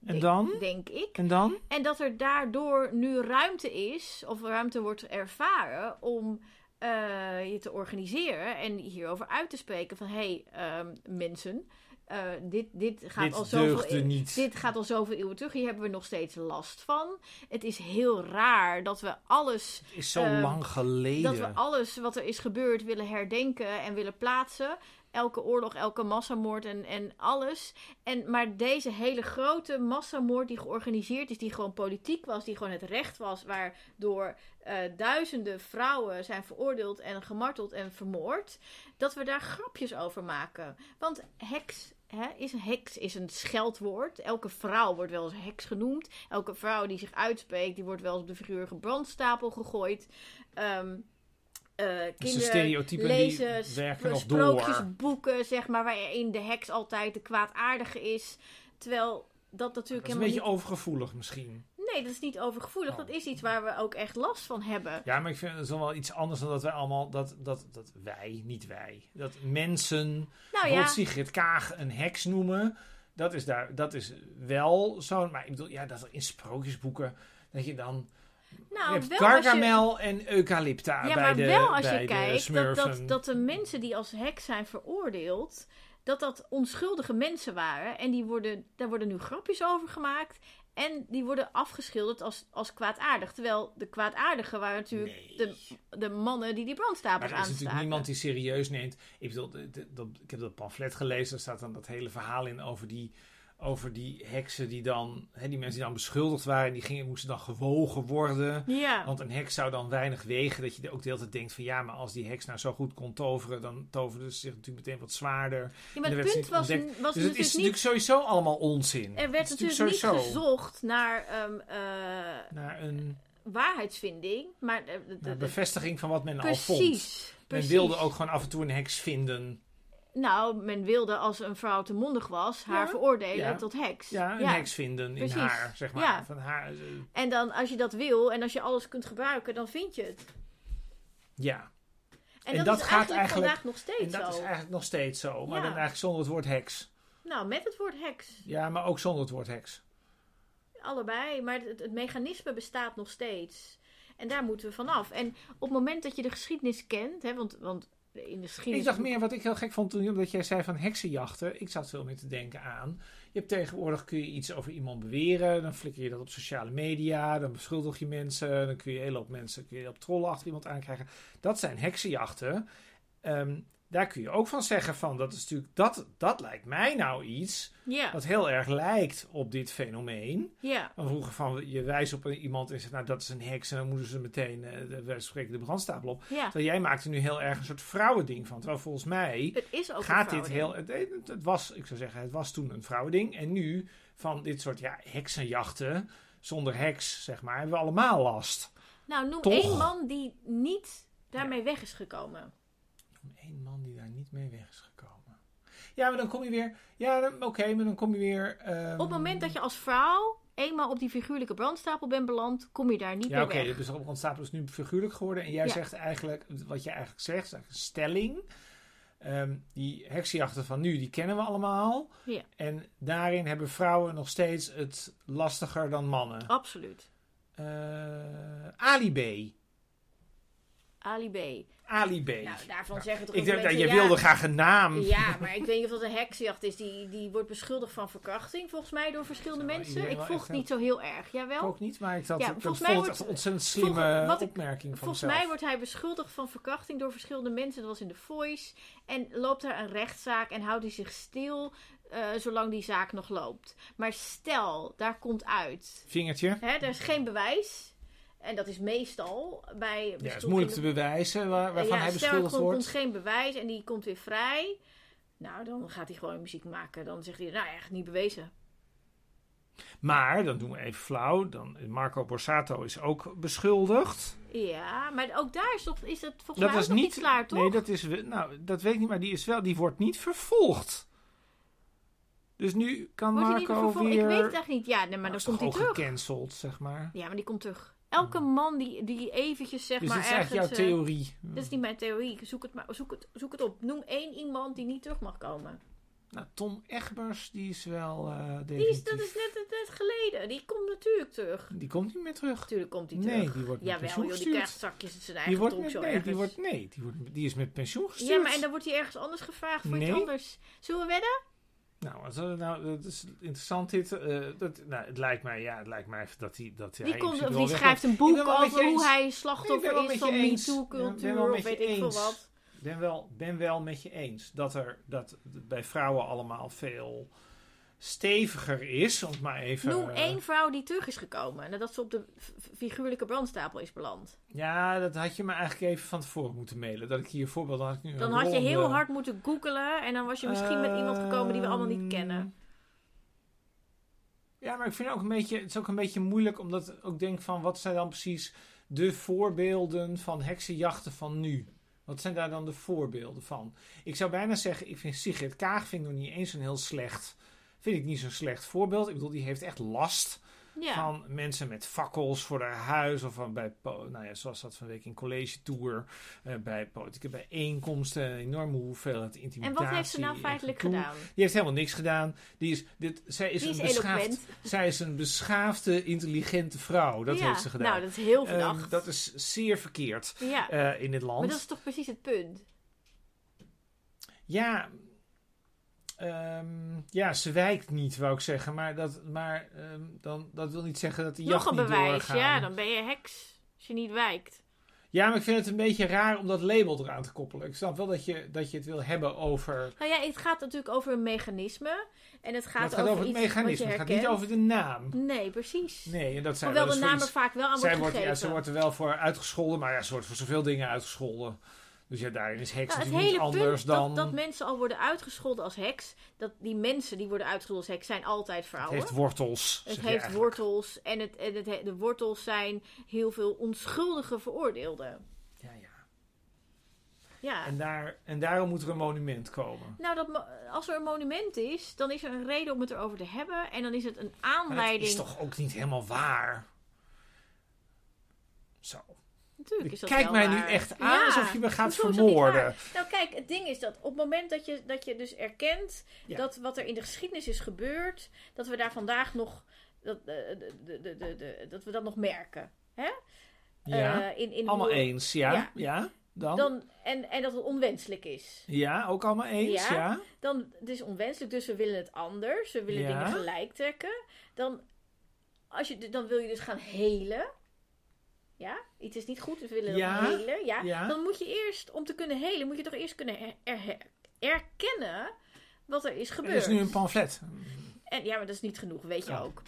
En Denk- dan? Denk ik. En dan? En dat er daardoor nu ruimte is, of ruimte wordt ervaren om eh, je te organiseren en hierover uit te spreken van hé, hey, ehm, mensen, eh, dit, dit gaat al zoveel niet. dit gaat al zoveel eeuwen terug. Hier hebben we nog steeds last van. Het is heel raar dat we alles Het is zo eh, lang geleden. dat we alles wat er is gebeurd willen herdenken en willen plaatsen. Elke oorlog, elke massamoord en, en alles. En, maar deze hele grote massamoord die georganiseerd is, die gewoon politiek was, die gewoon het recht was, waardoor eh, duizenden vrouwen zijn veroordeeld en gemarteld en vermoord, dat we daar grapjes over maken. Want heks is een heks is een scheldwoord. Elke vrouw wordt wel eens heks genoemd. Elke vrouw die zich uitspreekt, die wordt wel eens op de figuurige brandstapel gegooid. Um, uh, kinderen lezen die werken nog sprookjesboeken, zeg maar, waarin de heks altijd de kwaadaardige is. Terwijl dat natuurlijk dat is een beetje overgevoelig misschien. Nee, dat is niet overgevoelig. Dat is iets waar we ook echt last van hebben. Ja, maar ik vind het wel iets anders dan dat wij allemaal... Dat, dat, dat wij, niet wij. Dat mensen nou, ja. Sigrid Kaag een heks noemen. Dat is, daar, dat is wel zo. Maar ik bedoel, ja, dat er in sprookjesboeken... Dat je dan... Nou, je hebt Gargamel en Eucalypta ja, bij de maar wel als je kijkt dat, dat, dat de mensen die als heks zijn veroordeeld dat dat onschuldige mensen waren. En die worden, daar worden nu grapjes over gemaakt. En die worden afgeschilderd als, als kwaadaardig. Terwijl de kwaadaardigen waren natuurlijk de, de mannen die die brandstapels aanstaken. er is natuurlijk niemand die serieus neemt. Ik, bedoel, ik heb dat pamflet gelezen. Daar staat dan dat hele verhaal in over die over die heksen die dan, hè, die mensen die dan beschuldigd waren, die gingen, moesten dan gewogen worden. Ja. Want een heks zou dan weinig wegen. Dat je ook de hele tijd denkt van ja, maar als die heks nou zo goed kon toveren, dan toverde ze zich natuurlijk meteen wat zwaarder. Ja, maar het punt was, was, dus het is natuurlijk sowieso allemaal onzin. Er werd natuurlijk, niet gezocht naar, um, naar een waarheidsvinding, maar de, de, bevestiging van wat men al vond. Precies. Men wilde ook gewoon af en toe een heks vinden. Nou, men wilde als een vrouw te mondig was, haar veroordelen tot heks. Ja, een heks vinden in haar, zeg maar. Van haar, uh... En dan, als je dat wil en als je alles kunt gebruiken, dan vind je het. Ja. En, en dat, is gaat eigenlijk, vandaag nog steeds en dat is eigenlijk nog steeds zo. Maar dan eigenlijk zonder het woord heks. Nou, met het woord heks. Ja, maar ook zonder het woord heks. Allebei, maar het, het mechanisme bestaat nog steeds. En daar moeten we vanaf. En op het moment dat je de geschiedenis kent, hè, want, want in de Ik dacht meer wat ik heel gek vond toen omdat jij zei van heksenjachten. Ik zat veel meer te denken aan. Je hebt tegenwoordig kun je iets over iemand beweren. Dan flikker je dat op sociale media. Dan beschuldig je mensen. Dan kun je een hele hoop mensen kun je op trollen achter iemand aankrijgen. Dat zijn heksenjachten. Um, daar kun je ook van zeggen van, dat is natuurlijk, dat, dat lijkt mij nou iets yeah. wat heel erg lijkt op dit fenomeen. Ja. Dan vroeger van, je wijst op iemand en zegt, nou dat is een heks en dan moeten ze meteen, uh, wij spreken de brandstapel op. Ja. Terwijl jij maakt er nu heel erg een soort vrouwending van. Terwijl volgens mij het is ook gaat dit heel, het, het, was, ik zou zeggen, het was toen een vrouwending en nu van dit soort, ja, heksenjachten zonder heks, zeg maar, hebben we allemaal last. Nou, noem één man die niet daarmee weg is gekomen één man die daar niet mee weg is gekomen. Ja, maar dan kom je weer. Ja, oké, maar dan kom je weer. Ehm, op het moment dat je als vrouw eenmaal op die figuurlijke brandstapel bent beland, kom je daar niet ja, meer weg. Ja, oké, dus de brandstapel is nu figuurlijk geworden. En jij zegt eigenlijk, wat je eigenlijk zegt, is eigenlijk een stelling. Ehm, die heksenjachten van nu, die kennen we allemaal. Ja. En daarin hebben vrouwen nog steeds het lastiger dan mannen. Absoluut. Uh, Ali B. Ali B. Ali B. Nou, daarvan zeggen toch Ik denk dat je wilde graag een naam. Ja, maar ik weet niet of dat een heksjacht is. Die, die wordt beschuldigd van verkrachting, volgens mij, door verschillende mensen. Ik volg het niet zo heel erg. Jawel. ook niet, maar ik had ja, volgens mij wordt, echt een ontzettend slimme volg, opmerking van Volgens mij wordt hij beschuldigd van verkrachting door verschillende mensen. Dat was in de Voice. En loopt er een rechtszaak en houdt hij zich stil uh, zolang die zaak nog loopt. Maar stel, daar komt uit. Vingertje. Hè, er is geen bewijs. En dat is meestal bij... Ja, het is moeilijk te bewijzen waar, waarvan hij beschuldigd wordt. er komt geen bewijs en die komt weer vrij. Nou, dan gaat hij gewoon muziek maken. Dan zegt hij, nou echt niet bewezen. Maar, dan doen we even flauw. Dan, Marco Borsato is ook beschuldigd. Ja, maar ook daar is, toch, is dat volgens dat mij ook niet klaar, toch? Nee, dat is... Nou, dat weet ik niet, maar die is wel... Die wordt niet vervolgd. Dus nu kan Marco weer... Ik weet het echt niet. Ja, nee, maar nou, dan komt hij terug. gecanceld, zeg maar. Ja, maar die komt terug. Elke man die, die eventjes zeg dus maar. Dit is echt jouw theorie. Uh, dit is niet mijn theorie. Zoek het, maar, zoek, het, zoek het op. Noem één iemand die niet terug mag komen. Nou, Tom Egbers, die is wel. Uh, die is, dat is net, net geleden. Die komt natuurlijk terug. Die komt niet meer terug. Tuurlijk komt hij terug. Nee, die wordt met Jawel, pensioen joh, die krijgt zakjes in zijn eigen die wordt met, nee, die wordt, nee, die, wordt, die is met pensioen gestuurd. Ja, maar en dan wordt hij ergens anders gevraagd voor nee. iets anders. Zullen we wedden? Nou, also, nou, dat is interessant dit. Uh, dat, nou, het lijkt mij, ja, het lijkt mij dat hij dat die, hij komt, die schrijft een boek over hoe hij slachtoffer is van MeToo-cultuur of weet ik veel wat. Ik ben wel, ben wel met je eens dat er dat bij vrouwen allemaal veel steviger is. Om maar even. Noem één vrouw die terug is gekomen. Nadat ze op de figuurlijke brandstapel is beland. Ja, dat had je me eigenlijk even van tevoren moeten mailen. Dat ik hier voorbeeld had. Ik nu Dan had je heel hard moeten googelen. En dan was je misschien met iemand gekomen die we allemaal niet Ehm, kennen. Ja, maar ik vind het ook een beetje, het is ook een beetje moeilijk omdat ik ook denk van wat zijn dan precies de voorbeelden van heksenjachten van nu? Wat zijn daar dan de voorbeelden van? Ik zou bijna zeggen, ik vind Sigrid Kaag vind ik nog niet eens een heel slecht, vind ik niet zo'n slecht voorbeeld. Ik bedoel, die heeft echt last Ja. van mensen met fakkels voor haar huis of van bij, nou ja, zoals dat van week in college tour, eh, bij politieke bijeenkomsten, een enorme hoeveelheid en intimidatie. wat heeft ze nou en feitelijk gedaan? Die heeft helemaal niks gedaan. Die is, dit, zij is Die is een beschaafd, zij is een beschaafde, intelligente vrouw. Dat ja. heeft ze gedaan. Nou, dat is heel Ehm, verdacht. dat is zeer verkeerd ja. eh, in dit land. maar dat is toch precies het punt? Ja, ehm, ja, ze wijkt niet, wou ik zeggen. Maar, dat, maar ehm, dan, dat wil niet zeggen dat die Nog jacht een niet bewijs. doorgaan. Ja, dan ben je heks. Als je niet wijkt. Ja, maar ik vind het een beetje raar om dat label eraan te koppelen. Ik snap wel dat je, dat je het wil hebben over... Nou ja, het gaat natuurlijk over een mechanisme. En het gaat, het gaat over het iets mechanisme. Het gaat niet over de naam. Nee, precies. Nee, en dat zijn Hoewel wel de naam er vaak wel aan wordt Zij wordt, gegeven. ja, ze wordt er wel voor uitgescholden, maar ja, ze wordt voor zoveel dingen uitgescholden. Dus ja, daarin is heks Nou, het natuurlijk niet anders punt dan... dat, dat mensen al worden uitgescholden als heks. Dat die mensen die worden uitgescholden als heks zijn altijd het vrouwen. heeft wortels. Het heeft eigenlijk. wortels en, het, en het, he- de wortels zijn heel veel onschuldige veroordeelden. Ja, ja. Ja. En, daar, en daarom moet er een monument komen. Nou, dat, als er een monument is, dan is er een reden om het erover te hebben. En dan is het een Maar dat aanleiding. is toch ook niet helemaal waar? Zo. Natuurlijk is dat Kijk mij waar. nu echt aan Ja, alsof je me gaat vermoorden. Nou, kijk, het ding is dat op het moment dat je, dat je dus erkent Ja. dat wat er in de geschiedenis is gebeurd, dat we daar vandaag nog. Dat, eh, de, de, de, dat we dat nog merken. Hè? Ja, Eh, in, in allemaal hoe- eens. Ja, ja. Ja. Dan? Dan, en, en dat het onwenselijk is. Ja, ook allemaal eens. Ja. Ja. Dan, het is onwenselijk, dus we willen het anders. We willen Ja. dingen gelijk trekken. Dan, als je, dan wil je dus gaan helen. Ja, iets is niet goed, we willen Ja. helen. Ja. Ja. Dan moet je eerst, om te kunnen helen, moet je toch eerst kunnen er- er- erkennen wat er is Er gebeurd. is nu een pamflet. En ja, maar dat is niet genoeg, weet je ook.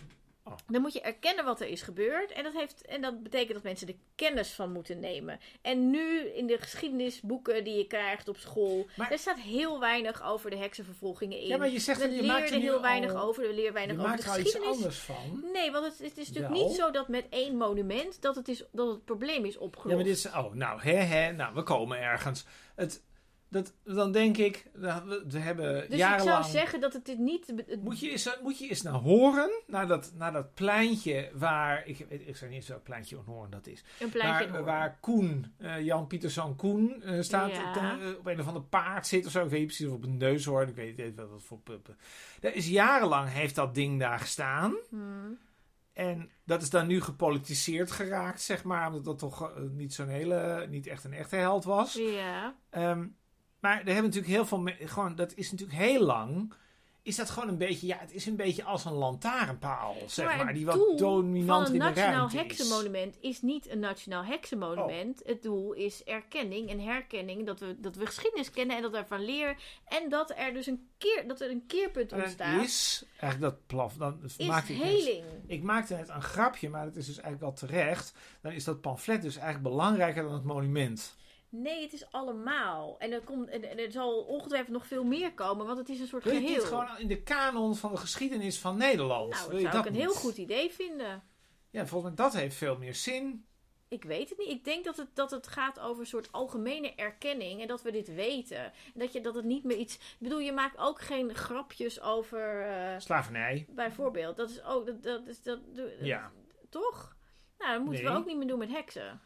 Oh. Dan moet je erkennen wat er is gebeurd. En dat, heeft, en dat betekent dat mensen er kennis van moeten nemen. En nu in de geschiedenisboeken die je krijgt op school. Maar- er staat heel weinig over de heksenvervolgingen in. Ja, maar je zegt dat je maakt er heel weinig al- over. We leren Je weinig over maakt de er al iets geschiedenis. anders van. Nee, want het, het is natuurlijk Wel. niet zo dat met één monument dat het, is, dat het probleem is opgelost. Ja, maar dit is... Oh, nou, hè, hè. Nou, we komen ergens. Het, dat, dan denk ik... We, hebben dus jarenlang... ik zou zeggen dat het dit niet... Moet je, eens, moet je eens naar horen, naar dat, naar dat pleintje waar, ik, weet- ik zou niet eens welk pleintje in Hoorn dat is, een pleintje in waar, waar Koen, eh, Jan Pieterszoon Koen, eh, staat, Ja. ten- eh, op een of ander paard zit of zo, ik weet niet precies of op een neushoorn, ik weet niet wat dat voor puppen. Dat is jarenlang heeft dat ding daar gestaan Hmm. en dat is dan nu gepolitiseerd geraakt, zeg maar, omdat dat toch eh, niet zo'n hele, niet echt een echte held was. Ja. Ehm, maar er hebben natuurlijk heel veel. Gewoon, dat is natuurlijk heel lang. Is dat gewoon een beetje. Ja, het is een beetje als een lantaarnpaal, zeg maar. die wat dominant van in een de nationaal is. heksenmonument is niet een nationaal Oh. heksenmonument. Het doel is erkenning en herkenning. Dat we, dat we geschiedenis kennen en dat we ervan leren. En dat er dus een, keer, dat er een keerpunt ontstaat. is eigenlijk dat plaf. Dan Is maakte ik net- heling. Ik maakte net een grapje, maar dat is dus eigenlijk wel terecht. Dan is dat pamflet dus eigenlijk belangrijker dan het monument. Nee, het is allemaal. En er, komt, en, er zal ongetwijfeld nog veel meer komen, want het is een soort Wil je geheel. dit gewoon in de kanon van de geschiedenis van Nederland? nou, Wil dat je zou dat ik een niet? heel goed idee vinden. Ja, volgens mij dat heeft veel meer zin. Ik weet het niet. Ik denk dat het, dat het gaat over een soort algemene erkenning. En dat we dit weten. En dat, je, dat het niet meer iets... Ik bedoel, je maakt ook geen grapjes over... eh, Slavernij. bijvoorbeeld. Dat is ook... Dat, dat is, dat, Ja. Toch? Nou, dat moeten Nee. we ook niet meer doen met heksen.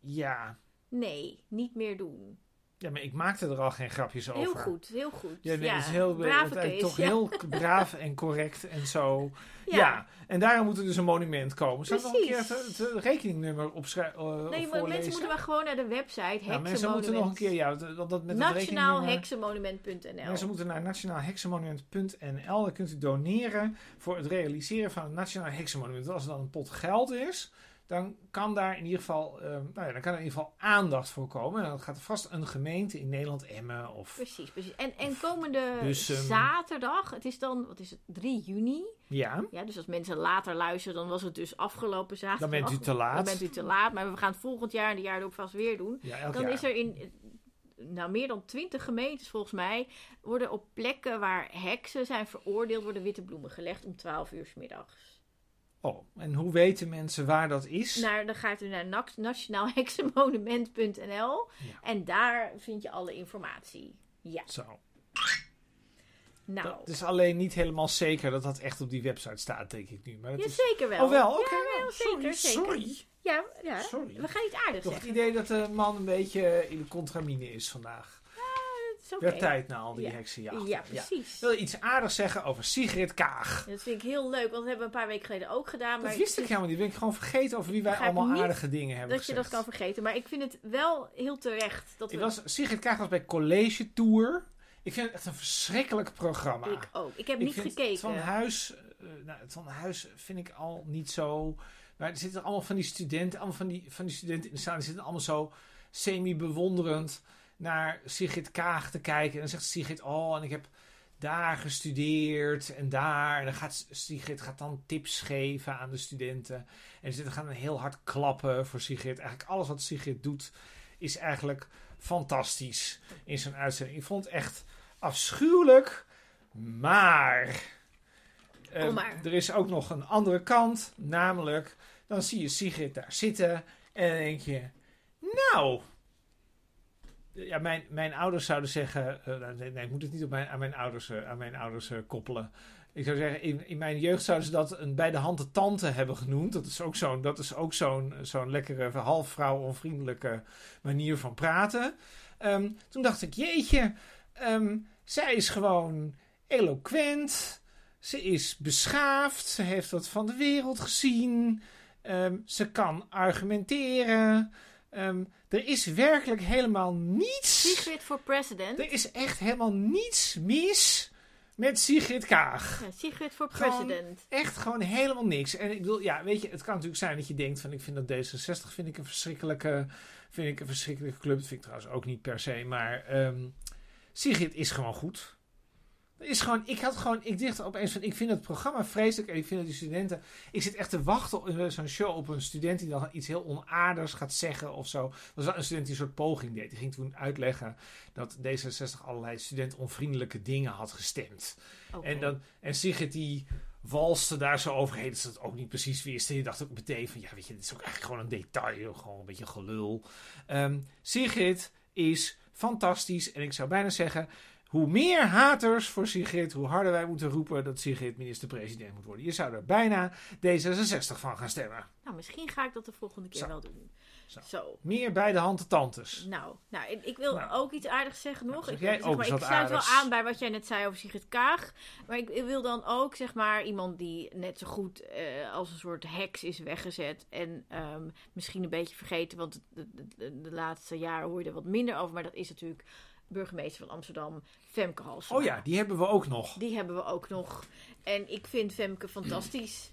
Ja. Nee, niet meer doen. Ja, maar ik maakte er al geen grapjes over. Heel goed, heel goed. Ja, nee, ja, is heel, brave toch ja. heel braaf [laughs] en correct en zo. Ja. Ja. en daarom moet er dus een monument komen. Zal ik nog een keer het, het rekeningnummer opschrijven? Nee, maar mensen moeten maar gewoon naar de website ja, mensen moeten nog een keer, ja, dat, dat met het Nationaal rekeningnummer- heksenmonument.nl Mensen moeten naar nationaalheksenmonument.nl. Dan kunt u doneren voor het realiseren van het Nationaal Heksenmonument. Als er dan een pot geld is, dan kan daar in ieder geval, eh, nou ja, dan kan er in ieder geval aandacht voor komen. En dan gaat er vast een gemeente in Nederland, Emmen of... Precies, precies. En, en komende zaterdag, het is dan, wat is het, 3 juni. Ja, Ja, dus als mensen later luisteren, dan was het dus afgelopen zaterdag. dan bent u te laat. Dan bent u te laat, maar we gaan het volgend jaar en de jaar erop vast weer doen. Ja, elk Dan jaar. is er in nou, meer dan 20 gemeentes volgens mij, worden op plekken waar heksen zijn veroordeeld, worden witte bloemen gelegd om 12 uur 's middags. Oh, en hoe weten mensen waar dat is? Dan gaat u naar nationaalheksenmonument.nl Ja. en daar vind je alle informatie. Ja, Zo. nou, Dat is alleen niet helemaal zeker dat dat echt op die website staat, denk ik nu. Maar dat ja, is... zeker wel. Oh wel, oké. Ja, nou, wel, sorry, zeker, zeker. sorry. Ja, ja. Sorry. we gaan iets aardigs Toch het zeggen. idee dat de man een beetje in de contramine is vandaag. Is. Werd tijd na al die Ja. heksenjachten. Ja, precies. Ik wil iets aardigs zeggen over Sigrid Kaag. Dat vind ik heel leuk, want dat hebben we een paar weken geleden ook gedaan. Dat maar wist ik helemaal niet. Ben ik gewoon vergeten over wie wij allemaal aardige dingen hebben dat je dat kan vergeten. Maar ik vind het wel heel terecht dat we... Was, Sigrid Kaag was bij College Tour. Ik vind het echt een verschrikkelijk programma. Ik ook. Ik heb Ik niet gekeken. Het van Huis, eh, nou, het van Huis vind ik al niet zo. Maar er zitten allemaal van die studenten, allemaal van die, van die studenten in de zaal, die zitten allemaal zo semi-bewonderend naar Sigrid Kaag te kijken. En dan zegt Sigrid, oh, en ik heb daar gestudeerd en daar. En dan gaat Sigrid gaat dan tips geven aan de studenten. En ze gaan heel hard klappen voor Sigrid. Eigenlijk alles wat Sigrid doet is eigenlijk fantastisch in zo'n uitzending. Ik vond het echt afschuwelijk, maar... eh, Kom maar. Er is ook nog een andere kant, namelijk dan zie je Sigrid daar zitten en dan denk je, nou, ja, mijn, mijn ouders zouden zeggen, eh, nee, nee, ik moet het niet op aan mijn ouders, eh, aan mijn ouders eh, koppelen. Ik zou zeggen, in, in mijn jeugd zouden ze dat een bij de hand tante hebben genoemd. Dat is ook zo'n, lekkere, half onvriendelijke manier van praten. Ehm, toen dacht ik, jeetje, ehm, zij is gewoon eloquent. Ze is beschaafd. Ze heeft wat van de wereld gezien. Ehm, ze kan argumenteren. Ehm, er is werkelijk helemaal niets. Sigrid voor president. Er is echt helemaal niets mis met Sigrid Kaag. Ja, Sigrid voor Gewoon- president. Echt gewoon helemaal niks. En ik bedoel, ja, weet je, het kan natuurlijk zijn dat je denkt van ik vind dat D66 vind ik een verschrikkelijke, vind ik een verschrikkelijke club. Dat vind ik trouwens ook niet per se. Maar ehm, Sigrid is gewoon goed. Is gewoon, ik had gewoon, ik dacht opeens van, ik vind het programma vreselijk en ik vind dat die studenten, ik zit echt te wachten op in zo'n show op een student die dan iets heel onaardigs gaat zeggen of zo. Er was wel een student die een soort poging deed. Die ging toen uitleggen dat D66 allerlei studentonvriendelijke dingen had gestemd. Oké. En, dan, en Sigrid die walste daar zo overheen dat ze het ook niet precies wist. En je dacht ook meteen van, ja weet je, dit is ook eigenlijk gewoon een detail. Gewoon een beetje gelul. Ehm, Sigrid is fantastisch. En ik zou bijna zeggen, hoe meer haters voor Sigrid, hoe harder wij moeten roepen dat Sigrid minister-president moet worden. Je zou er bijna D66 van gaan stemmen. Nou, misschien ga ik dat de volgende keer Zo. wel doen. Zo. Zo. Meer bij de hand de tantes. Nou, nou ik, wil Nou. ook iets aardigs zeggen nog. zeg ik, zeg maar, ik sluit wel aan bij wat jij net zei over Sigrid Kaag. Maar ik, ik wil dan ook, zeg maar, iemand die net zo goed eh, als een soort heks is weggezet. En ehm, misschien een beetje vergeten, want de, de, de, de laatste jaren hoor je er wat minder over. Maar dat is natuurlijk burgemeester van Amsterdam, Femke Halsema. Oh ja, die hebben we ook nog. Die hebben we ook nog. En ik vind Femke fantastisch.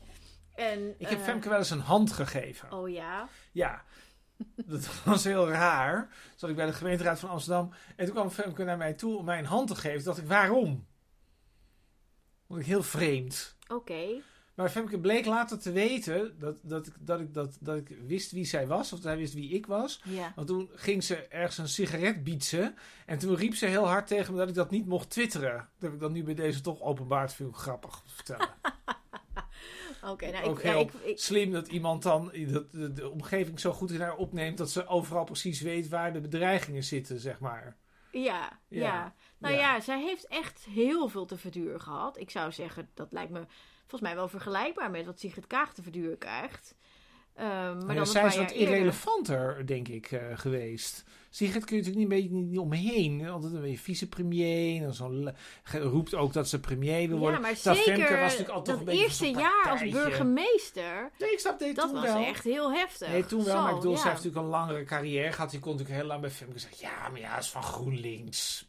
En, Ik heb eh, Femke wel eens een hand gegeven. Oh ja. Ja, dat was heel raar. Zat ik bij de gemeenteraad van Amsterdam. En toen kwam Femke naar mij toe om mij een hand te geven. Toen dacht ik, waarom? Vond ik heel vreemd. Oké. Maar Femke bleek later te weten dat, dat, ik, dat, ik, dat, dat ik wist wie zij was. Of zij wist wie ik was. Ja. Want toen ging ze ergens een sigaret bietsen. En toen riep ze heel hard tegen me dat ik dat niet mocht twitteren. Dat heb ik dan nu bij deze toch openbaar veel grappig vertellen. [laughs] Oké, nou, ik, heel ik, ik, slim dat iemand dan dat de, de omgeving zo goed in haar opneemt dat ze overal precies weet waar de bedreigingen zitten, zeg maar. Ja, ja. Ja. Nou Ja. ja. zij heeft echt heel veel te verduren gehad. Ik zou zeggen, dat lijkt me volgens mij wel vergelijkbaar met wat Sigrid Kaag te verduren krijgt. Ehm, maar dan zij is wat eerder. irrelevanter, denk ik, eh, geweest. Sigrid kun je natuurlijk niet een beetje niet omheen. Altijd een beetje vicepremier. En dan zo roept ook dat ze premier wil worden. Ja, maar Terwijl Femke was natuurlijk altijd dat een beetje eerste jaar als burgemeester, Nee, ik snap dit dat toen was wel. echt heel heftig. Nee, toen wel. Zo, maar ik bedoel, ja. zij heeft natuurlijk een langere carrière gehad. Die kon natuurlijk heel lang bij Femke zeggen... Ja, maar ja, is van GroenLinks.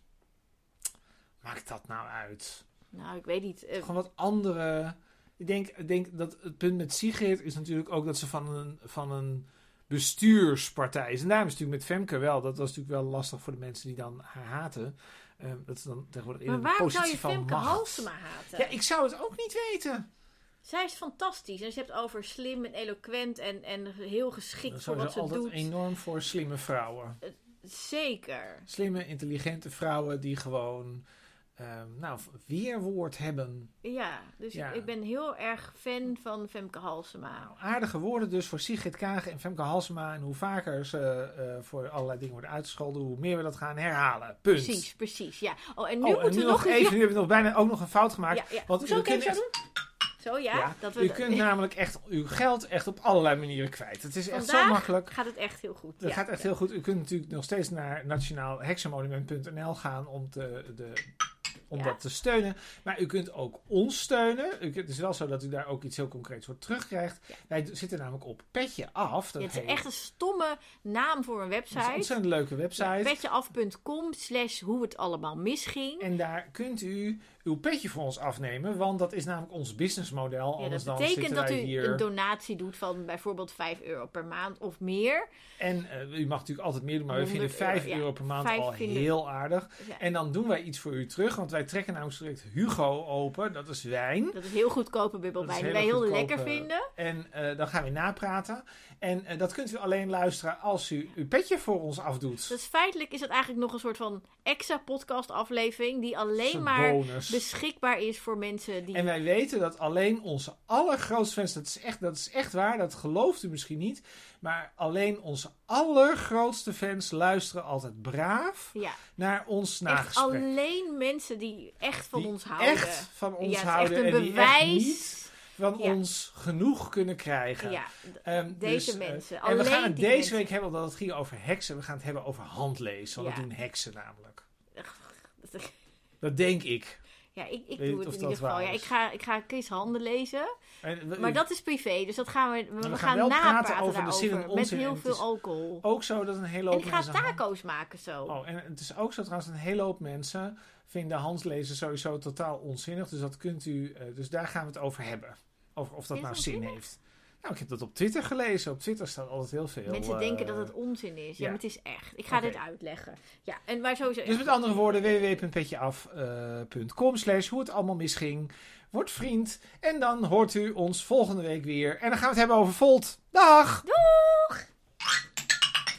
Maakt dat nou uit? Nou, ik weet niet. eh, Gewoon wat andere... Ik denk, ik denk dat het punt met Sigrid is natuurlijk ook dat ze van een, van een bestuurspartij is. En daarom is het natuurlijk met Femke wel. Dat was natuurlijk wel lastig voor de mensen die dan haar haten. Ehm, dat is dan tegenwoordig in Maar een waarom zou je van Femke macht. Halsema haten? Ja, ik zou het ook niet weten. Zij is fantastisch. En ze hebt over slim en eloquent en, en heel geschikt Dat voor wat ze altijd doet. enorm voor slimme vrouwen. Zeker. Slimme, intelligente vrouwen die gewoon ehm, nou, weerwoord hebben. Ja, dus Ja. Ik, ben heel erg fan van Femke Halsema. Nou, aardige woorden dus voor Sigrid Kaag en Femke Halsema. En hoe vaker ze eh, voor allerlei dingen worden uitgescholden, hoe meer we dat gaan herhalen. Punt. Precies, precies. Ja. Oh, en nu Oh, en moeten nu we nog nog even, nu hebben we nog bijna ook nog een fout gemaakt. Ja, ja. Want kunnen zo doen? Zo, ja. Ja, dat we U kunt namelijk echt uw geld echt op allerlei manieren kwijt. Het is echt zo makkelijk. gaat het echt heel goed. Ja. gaat echt heel goed. U kunt natuurlijk nog steeds naar nationaalheksenmonument.nl gaan om, te, de, om Ja. dat te steunen. Maar u kunt ook ons steunen. U het is wel zo dat u daar ook iets heel concreets voor terugkrijgt. Ja. Wij zitten namelijk op Petje Af. Dat Ja, het is heet- echt een stomme naam voor een dat is een website. ontzettend leuke website. Petjeaf.com slash hoe het allemaal misging. En daar kunt u uw petje voor ons afnemen, want dat is namelijk ons businessmodel. Ja, Anders dat betekent dat u hier. een donatie doet van bijvoorbeeld 5 euro per maand of meer. En eh, u mag natuurlijk altijd meer doen, maar we 100 vinden 5 euro, per maand al vinden- heel aardig. Ja, En dan doen wij iets voor u terug, want wij trekken namelijk direct Hugo open. Dat is wijn. dat is heel goedkope bubbelwijn die wij heel lekker vinden. En eh, dan gaan we napraten. En eh, dat kunt u alleen luisteren als u uw petje voor ons afdoet. Dus feitelijk is het eigenlijk nog een soort van extra podcast aflevering die alleen een maar bonus. Beschikbaar is voor mensen die... En wij weten dat alleen onze allergrootste fans, dat is, echt, dat is echt waar, dat gelooft u misschien niet. Maar alleen onze allergrootste fans luisteren altijd braaf ja, naar ons nagesprek. alleen mensen die echt van Die ons houden. echt van ons ja, houden echt een en die echt bewijs. niet van Ja. ons genoeg kunnen krijgen. Ja, Ehm, deze dus, eh, mensen. en we gaan het deze mensen. week hebben, omdat het ging over heksen. We gaan het hebben over handlezen. Want Ja. dat doen heksen namelijk. Dat denk ik. Ik, ik Weet doe het in ieder geval. Ja, ik, ga, ik ga Chris handen lezen. En we- Maar dat is privé, dus dat gaan we, we, we gaan, gaan wel praten napraten over de zin en. Met heel veel alcohol. ook zo dat een hele En hoop ik ga mensen... taco's maken zo. Oh, en het is ook zo trouwens, een hele hoop mensen vinden handlezen sowieso totaal onzinnig. Dus dat kunt u, eh, dus daar gaan we het over hebben. Over of dat Is nou zin heeft. Nou, ik heb dat op Twitter gelezen. Op Twitter staat altijd heel veel. Mensen eh, denken dat het onzin is. Ja, ja. maar het is echt. Ik ga dit uitleggen. Ja, en maar sowieso. Dus met andere woorden, www.petjeaf.com slash hoe het allemaal misging. Word vriend. En dan hoort u ons volgende week weer. En dan gaan we het hebben over Volt. Dag! Doeg!